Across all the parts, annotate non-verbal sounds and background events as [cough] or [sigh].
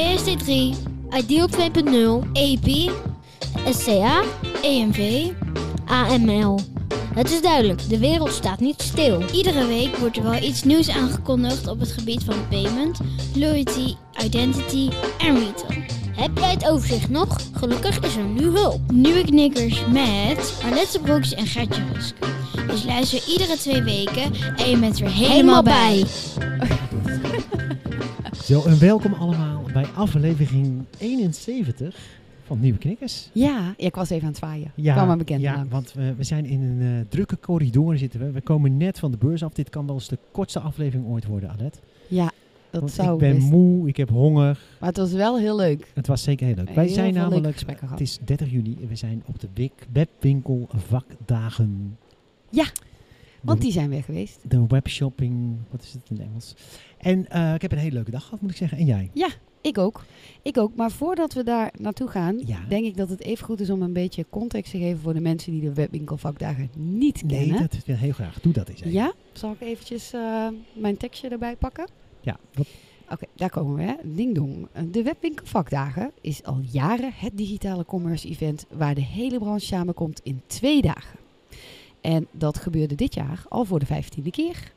PSD3, Ideal 2.0, EP, SCA, EMV, AML. Het is duidelijk, de wereld staat niet stil. Iedere week wordt er wel iets nieuws aangekondigd op het gebied van payment, loyalty, identity en retail. Heb jij het overzicht nog? Gelukkig is er nu hulp. Nieuwe knikkers met Arlette Broeks en Gertje Rusk. Dus luister iedere twee weken en je bent weer helemaal bij. [laughs] Zo, en welkom allemaal bij aflevering 71 van Nieuwe Knikkers. Ja, ik was even aan het zwaaien. Ja, kwam maar bekend Ja, want we, we zijn in een uh, drukke corridor zitten we. We komen net van de beurs af. Dit kan wel eens de kortste aflevering ooit worden, Alet. Ja, dat Want zou ik ben best. moe, ik heb honger. Maar het was wel heel leuk. Het was zeker heel leuk. Wij zijn namelijk, het is 30 juni en we zijn op de webwinkel vakdagen. Ja, Want De- die zijn weer geweest. De webshopping, wat is het in het Engels? En eh, ik heb een hele leuke dag gehad, moet ik zeggen. En jij? Ik ook. Ik ook. Maar voordat we daar naartoe gaan, Ja. denk ik dat het even goed is om een beetje context te geven voor de mensen die de webwinkelvakdagen niet Nee, kennen. dat wil heel graag. Doe dat eens even. Ja? Zal ik eventjes eh, mijn tekstje erbij pakken? Ja, wat- Oké, daar komen we. Hè. Ding dong. De Webwinkelvakdagen is al jaren het digitale commerce event waar de hele branche samenkomt in twee dagen. En dat gebeurde dit jaar al voor de vijftiende keer.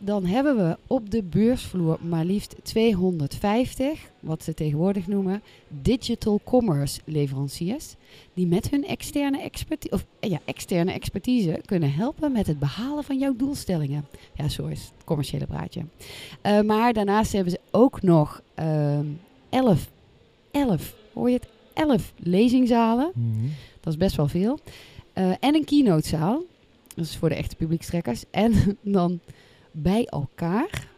Dan hebben we op de beursvloer maar liefst 250, wat ze tegenwoordig noemen, digital commerce leveranciers, die met hun externe, experti of, eh, ja, externe expertise kunnen helpen met het behalen van jouw doelstellingen. Ja, zo is het commerciële praatje. Eh, maar daarnaast hebben ze ook nog ehm 11, 11, hoor je het? 11 lezingzalen. Mhm. Dat is best wel veel. Eh, en een keynotezaal. Dat is voor de echte publiekstrekkers. En [laughs] dan bij elkaar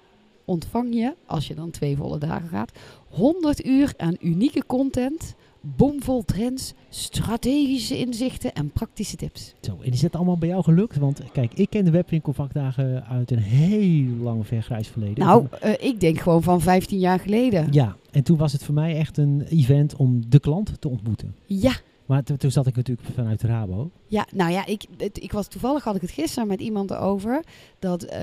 ontvang je, als je dan twee volle dagen gaat, 100 uur aan unieke content, bomvol trends, strategische inzichten en praktische tips. Zo, en is dat allemaal bij jou gelukt? Want kijk, ik ken de webwinkelvakdagen uit een heel lang ver grijs verleden. Nou, eh, ik denk gewoon van 15 jaar geleden. Ja, en toen was het voor mij echt een event om de klant te ontmoeten. Ja, Maar to- toen zat ik natuurlijk vanuit Rabo. Ja, nou ja, ik, het, ik was toevallig had ik het gisteren met iemand erover dat eh,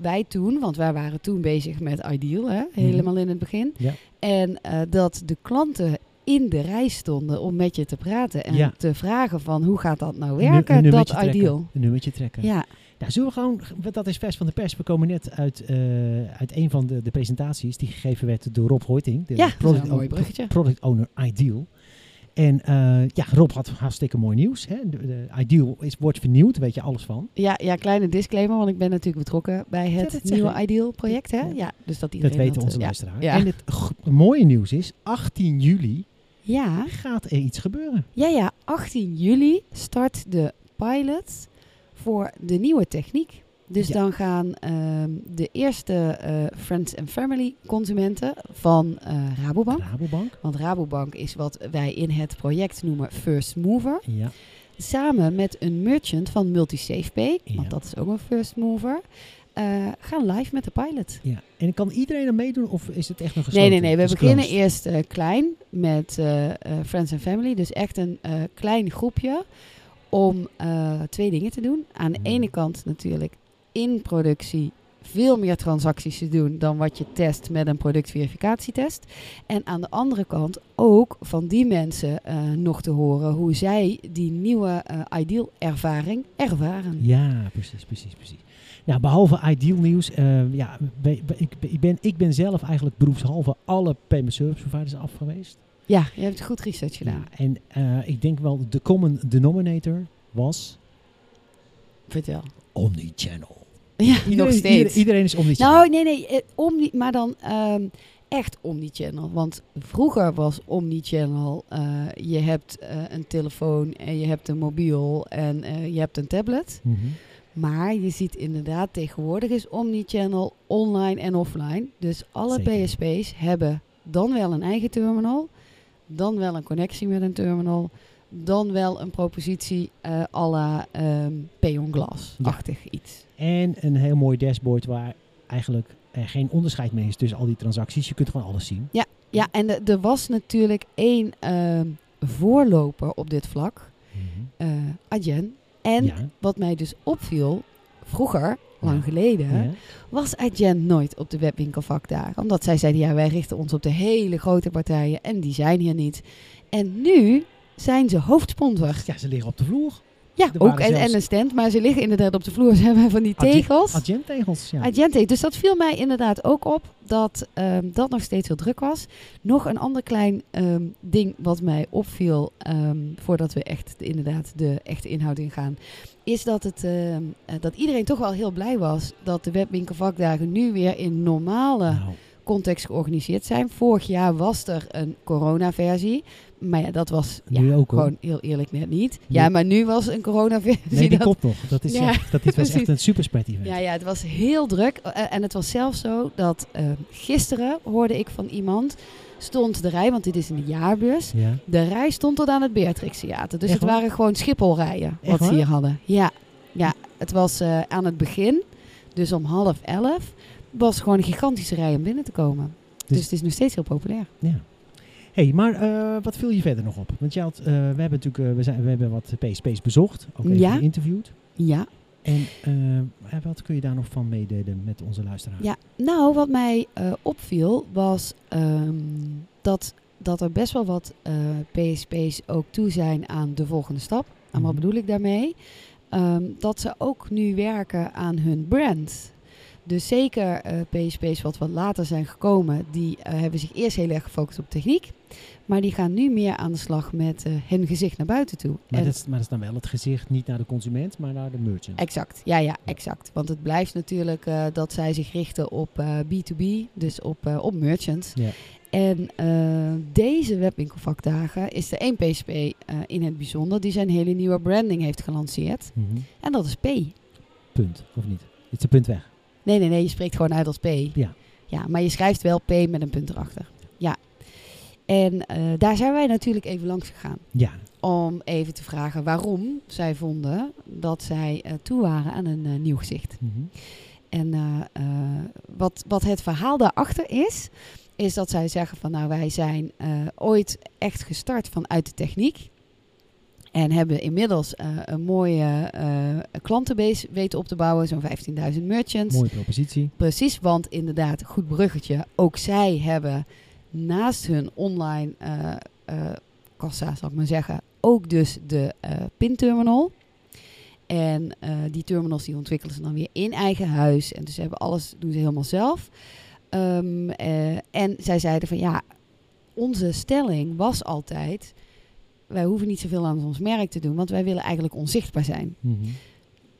wij toen, want wij waren toen bezig met Ideal, hè, helemaal in het begin, Ja. en eh, dat de klanten in de rij stonden om met je te praten en Ja. te vragen van hoe gaat dat nou werken, een dat trekken. Ideal. Een nummertje trekken. Ja, Nou, zullen we gewoon, dat is vers van de pers. We komen net uit, eh, uit een van de, de presentaties die gegeven werd door Rob Hoiting. De ja product, een mooi bruggetje. product owner Ideal. En eh, ja, Rob had hartstikke mooi nieuws. Hè. De, de Ideal is, wordt vernieuwd, weet je alles van. Ja, ja, kleine disclaimer, want ik ben natuurlijk betrokken bij het dat nieuwe ik. Ideal project. Hè? Ja. Ja. dus dat Dat iedereen weten onze ja. luisteraars. En het mooie nieuws is, 18 juli Ja, gaat er iets gebeuren. Ja, ja, 18 juli start de pilot voor de nieuwe techniek. Dus Ja. dan gaan ehm, de eerste eh, Friends and Family consumenten van eh, Rabobank. Rabobank. Want Rabobank is wat wij in het project noemen First Mover. Ja. Samen met een merchant van MultiSafePay, Ja. want dat is ook een First Mover, eh, gaan live met de pilot. ja. En kan iedereen er meedoen of is het echt nog Nee, gesloten? nee, nee. We Het is beginnen eerst klein met Friends and Family. Dus echt een klein groepje om twee dingen te doen. Aan de Mhm. ene kant natuurlijk in productie veel meer transacties te doen dan wat je test met een productverificatietest. En aan de andere kant ook van die mensen eh, nog te horen hoe zij die nieuwe eh, ideal ervaring ervaren. Ja, precies, precies, precies. Nou, behalve ideal nieuws, eh, ja, be- be- ik, ben- ik, ben, ik ben zelf eigenlijk beroepshalve alle payment service providers af geweest. Ja, je hebt goed research gedaan. Ja, en ik denk wel, de common denominator was Vertel. omnichannel. Ja, Iedereen, nog steeds. Iedereen, iedereen is omnichannel. Nou, nee, nee, eh, omni, maar dan ehm, echt omnichannel. Want vroeger was omnichannel, eh je hebt eh, een telefoon en je hebt een mobiel en je hebt een tablet. Mhm. Maar je ziet inderdaad tegenwoordig is omnichannel online en offline. Dus alle Zeker. PSP's hebben dan wel een eigen terminal, dan wel een connectie met een terminal, dan wel een propositie eh à la ehm Pay on Glass-achtig iets. En een heel mooi dashboard waar eigenlijk er geen onderscheid meer is tussen al die transacties. Je kunt gewoon alles zien. Ja, en de- er was natuurlijk één ehm, voorloper op dit vlak, Adyen. En ja. wat mij dus opviel, vroeger lang Ja. geleden, Ja. was Agent nooit op de webwinkelvakdagen. Omdat zij zeiden, ja, wij richten ons op de hele grote partijen en die zijn hier niet. En nu zijn ze hoofdsponsor. Ja, ze liggen op de vloer. Ja, ook en, zelfs- en een stand, maar ze liggen inderdaad op de vloer. [laughs] Ze hebben van die tegels. Agenttegels, ja. Agente. Dus dat viel mij inderdaad ook op dat ehm, dat nog steeds heel druk was. Nog een ander klein ehm, ding wat mij opviel ehm, voordat we echt de- inderdaad de echte inhoud ingaan. Is dat, het, eh, dat iedereen toch wel heel blij was dat de webwinkelvakdagen nu weer in normale Nou, context georganiseerd zijn. Vorig jaar was er een coronaversie. Maar ja, dat was ja, Nu ook, gewoon heel eerlijk net niet. Nu- Ja, maar nu was een coronaversie. [laughs] nee, die dat- komt nog. Dat, is Ja, echt, dat was echt een superspread event. ja, ja, het was heel druk. Eh, en het was zelfs zo dat eh, gisteren hoorde ik van iemand, stond de rij, want dit is in de jaarbeurs. Ja. De rij stond tot aan het Beatrix Theater. Dus Echt het waar? waren gewoon Schipholrijen Echt wat ze waar? hier hadden. Ja, ja het was eh, aan het begin, dus om half elf, was gewoon een gigantische rij om binnen te komen. Dus, Dus- het is nog steeds heel populair. Ja. Hey, maar eh, wat viel je verder nog op? Want je had, eh, we hebben natuurlijk eh, we, zijn, we hebben wat PSP's bezocht, ook even Ja. geïnterviewd. Ja. En wat kun je daar nog van meedelen met onze luisteraars? Ja, nou, wat mij opviel was ehm, dat, dat er best wel wat PSP's ook toe zijn aan de volgende stap. En wat Mhm. bedoel ik daarmee? Ehm, dat ze ook nu werken aan hun brand. Dus zeker eh, PSP's wat wat later zijn gekomen, die eh, hebben zich eerst heel erg gefocust op techniek. Maar die gaan nu meer aan de slag met eh, hun gezicht naar buiten toe. Maar, dat is, maar dat is dan wel het gezicht niet naar de consument, maar naar de merchant. Exact, ja, ja, exact. Want het blijft natuurlijk dat zij zich richten op eh, B2B, dus op, op merchants. Ja. En eh, deze webwinkelvakdagen is er één PSP in het bijzonder die zijn hele nieuwe branding heeft gelanceerd. Mhm. En dat is P. Punt, of niet? Het is een punt weg. Nee, nee, nee, je spreekt gewoon uit als P. Ja. Ja, maar je schrijft wel P met een punt erachter. Ja. En eh, daar zijn wij natuurlijk even langs gegaan. Ja, Om even te vragen waarom zij vonden dat zij eh, toe waren aan een eh, nieuw gezicht. Mhm. En wat, wat het verhaal daarachter is, is dat zij zeggen van nou wij zijn ooit echt gestart vanuit de techniek. En hebben inmiddels eh, een mooie eh, klantenbase weten op te bouwen, zo'n 15.000 merchants. mooie propositie. Precies, want inderdaad, goed bruggetje. Ook zij hebben naast hun online eh, kassa, zal ik maar zeggen, ook dus de pinterminal. En die terminals die ontwikkelen ze dan weer in eigen huis. En dus hebben alles, doen ze helemaal zelf. Ehm, eh, en zij zeiden van ja, onze stelling was altijd, wij hoeven niet zoveel aan ons merk te doen, want wij willen eigenlijk onzichtbaar zijn. Mhm.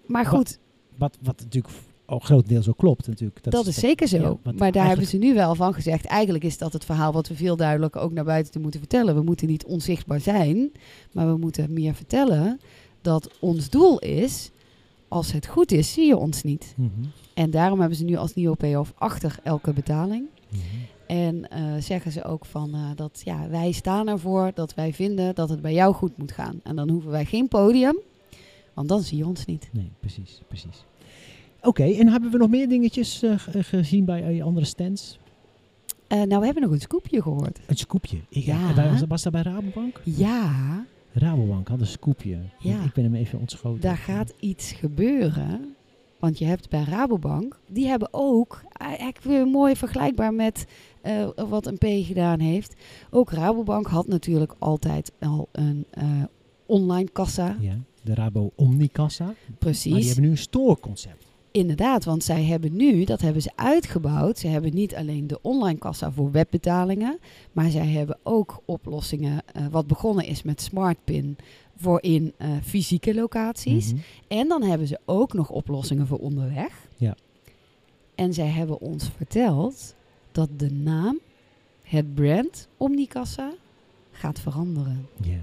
Maar goed, Wat, wat natuurlijk ook grotendeels ook klopt natuurlijk. Dat, is zeker zo. ja, maar daar hebben ze nu wel van gezegd. Eigenlijk is dat het verhaal wat we veel duidelijker ook naar buiten te moeten vertellen. We moeten niet onzichtbaar zijn, maar we moeten meer vertellen dat ons doel is. Als het goed is, zie je ons niet. Mhm. En daarom hebben ze nu als nieuwe payoff achter elke betaling. Mhm. En eh, zeggen ze ook van eh, dat ja, wij staan ervoor dat wij vinden dat het bij jou goed moet gaan. En dan hoeven wij geen podium, want dan zie je ons niet. Nee, precies, precies. Oké, en hebben we nog meer dingetjes eh, ge- gezien bij andere stands? Nou, we hebben nog een scoopje gehoord. Een scoopje. Ik, Ja. was, was dat bij Rabobank? Ja, Rabobank had een scoopje. Ja. Ik ben hem even ontschoten. Daar gaat iets gebeuren. Want je hebt bij Rabobank, die hebben ook, eigenlijk weer mooi vergelijkbaar met eh, wat een P gedaan heeft. Ook Rabobank had natuurlijk altijd al een eh, online kassa. Ja, de Rabo Omnicassa. Maar die Precies. hebben nu een storeconcept. Inderdaad, want zij hebben nu, dat hebben ze uitgebouwd. Ze hebben niet alleen de online kassa voor webbetalingen, maar zij hebben ook oplossingen, eh, wat begonnen is met SmartPin, voor in fysieke locaties. Mhm. En dan hebben ze ook nog oplossingen voor onderweg. Ja. En zij hebben ons verteld dat de naam, het brand Omnicassa gaat veranderen. Ja.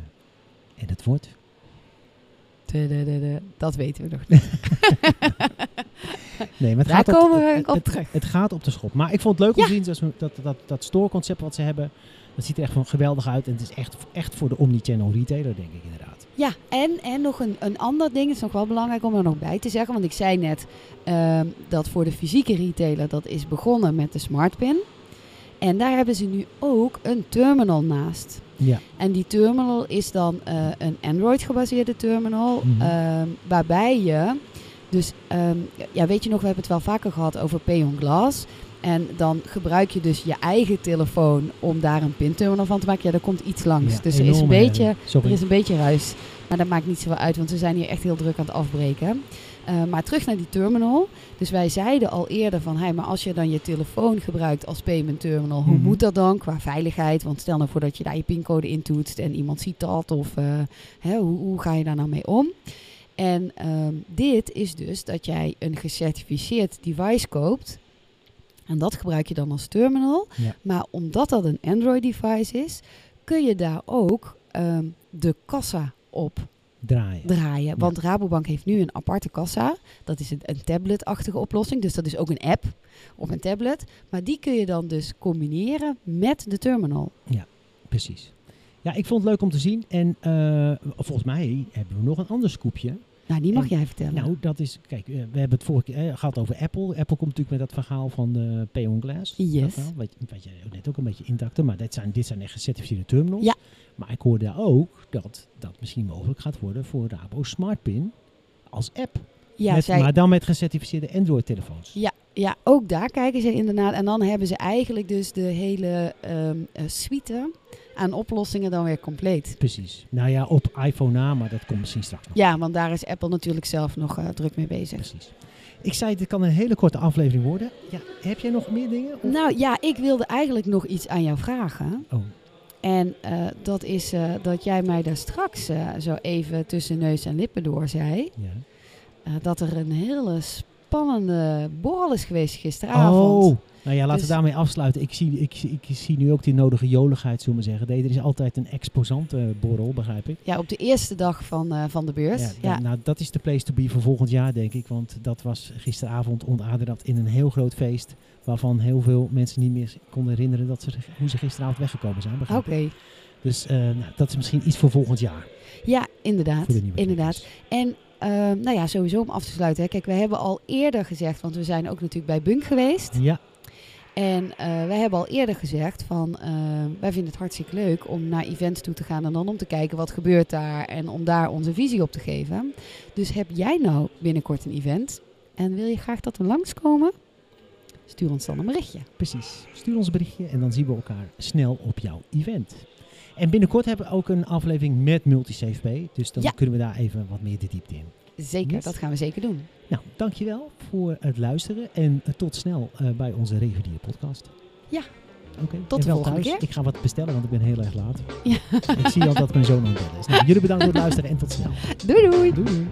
En het wordt? Dat weten we nog niet. [laughs] Nee, maar het Daar gaat komen op, we het, op het- terug. Het gaat op de schop. Maar ik vond het leuk om Ja. te zien dat, dat, dat, dat storeconcept wat ze hebben. Dat ziet er echt van geweldig uit. En het is echt, echt voor de omnichannel retailer, denk ik inderdaad. Ja, en, en nog een, een ander ding, is nog wel belangrijk om er nog bij te zeggen. Want ik zei net ehm, dat voor de fysieke retailer dat is begonnen met de SmartPin. En daar hebben ze nu ook een terminal naast. Ja. En die terminal is dan eh, een Android-gebaseerde terminal, Mhm. ehm, waarbij je Dus ehm, ja, weet je nog, we hebben het wel vaker gehad over Pay on Glass. En dan gebruik je dus je eigen telefoon om daar een pinterminal van te maken. Ja, daar komt iets langs. Ja, dus er is, een beetje, er is een beetje ruis. Maar dat maakt niet zoveel uit, want we zijn hier echt heel druk aan het afbreken. Eh, maar terug naar die terminal. Dus wij zeiden al eerder van, hey, maar als je dan je telefoon gebruikt als payment terminal, hoe Mhm. moet dat dan qua veiligheid? Want stel nou voor dat je daar je pincode intoetst en iemand ziet dat, of eh, hè, hoe, hoe ga je daar nou mee om? En ehm, dit is dus dat jij een gecertificeerd device koopt. En dat gebruik je dan als terminal. Ja. Maar omdat dat een Android device is, kun je daar ook ehm, de kassa op Draaien. draaien. Want Rabobank heeft nu een aparte kassa. Dat is een, een tablet-achtige oplossing. Dus dat is ook een app op een tablet. Maar die kun je dan dus combineren met de terminal. Precies. Ja, ik vond het leuk om te zien. En eh, volgens mij hebben we nog een ander scoopje. Nou, die mag En- jij vertellen. Nou, dat is... Kijk, eh, we hebben het vorige keer eh, gehad over Apple. Apple komt natuurlijk met dat verhaal van de Pay on Glass. Yes. Verhaal, wat, wat je net ook een beetje indakte. Maar dit zijn, dit zijn echt gecertificeerde terminals. Ja. Maar ik hoorde ook dat dat misschien mogelijk gaat worden voor Rabo SmartPin als app. ja, Met- zij, Maar dan met gecertificeerde Android-telefoons. ja, ja, ook daar kijken ze inderdaad. En dan hebben ze eigenlijk dus de hele ehm, eh, suite aan oplossingen dan weer compleet. Precies. Nou ja, op iPhone na, maar dat komt misschien straks nog. Ja, want daar is Apple natuurlijk zelf nog eh, druk mee bezig. Precies. Ik zei, dit kan een hele korte aflevering worden. Ja, heb jij nog meer dingen? Of- Nou ja, ik wilde eigenlijk nog iets aan jou vragen. Oh, En eh, dat is dat jij mij daar straks zo even tussen neus en lippen door zei. ja. dat er een hele spannende borrel is geweest gisteravond. Oh, nou ja, laten Dus- we daarmee afsluiten. Ik zie, ik, ik zie nu ook die nodige joligheid, zullen we zeggen. Er is altijd een exposante borrel, begrijp ik. Ja, op de eerste dag van, eh, van de beurs. Ja, Ja, dan- Nou, dat is de place to be voor volgend jaar, denk ik. Want dat was gisteravond ontaarde dat in een heel groot feest. Waarvan heel veel mensen niet meer konden herinneren dat ze, hoe ze gisteravond weggekomen zijn. Oké. Dus eh, nou, dat is misschien iets voor volgend jaar. Ja, inderdaad. Inderdaad. En ehm, nou ja, sowieso om af te sluiten. Hè. Kijk, we hebben al eerder gezegd, want we zijn ook natuurlijk bij Bunk geweest. Ja, En eh, wij hebben al eerder gezegd van, eh, wij vinden het hartstikke leuk om naar events toe te gaan en dan om te kijken wat gebeurt daar en om daar onze visie op te geven. Dus heb jij nou binnenkort een event en wil je graag dat we langskomen? Stuur ons dan een berichtje. precies. Stuur ons een berichtje en dan zien we elkaar snel op jouw event. En binnenkort hebben we ook een aflevering met MultiSafePay. Dus dan Ja. kunnen we daar even wat meer de diepte in. Zeker, Yes. dat gaan we zeker doen. Nou, dankjewel voor het luisteren en eh, tot snel eh, bij onze reguliere podcast. Ja. Oké. Tot de wel volgende thuis. keer. Ik ga wat bestellen, want ik ben heel erg laat. Ja. Ik zie al dat mijn zoon aan het bellen is. Nou, jullie bedankt voor het luisteren en tot snel. [laughs] Doei! Doei. doei.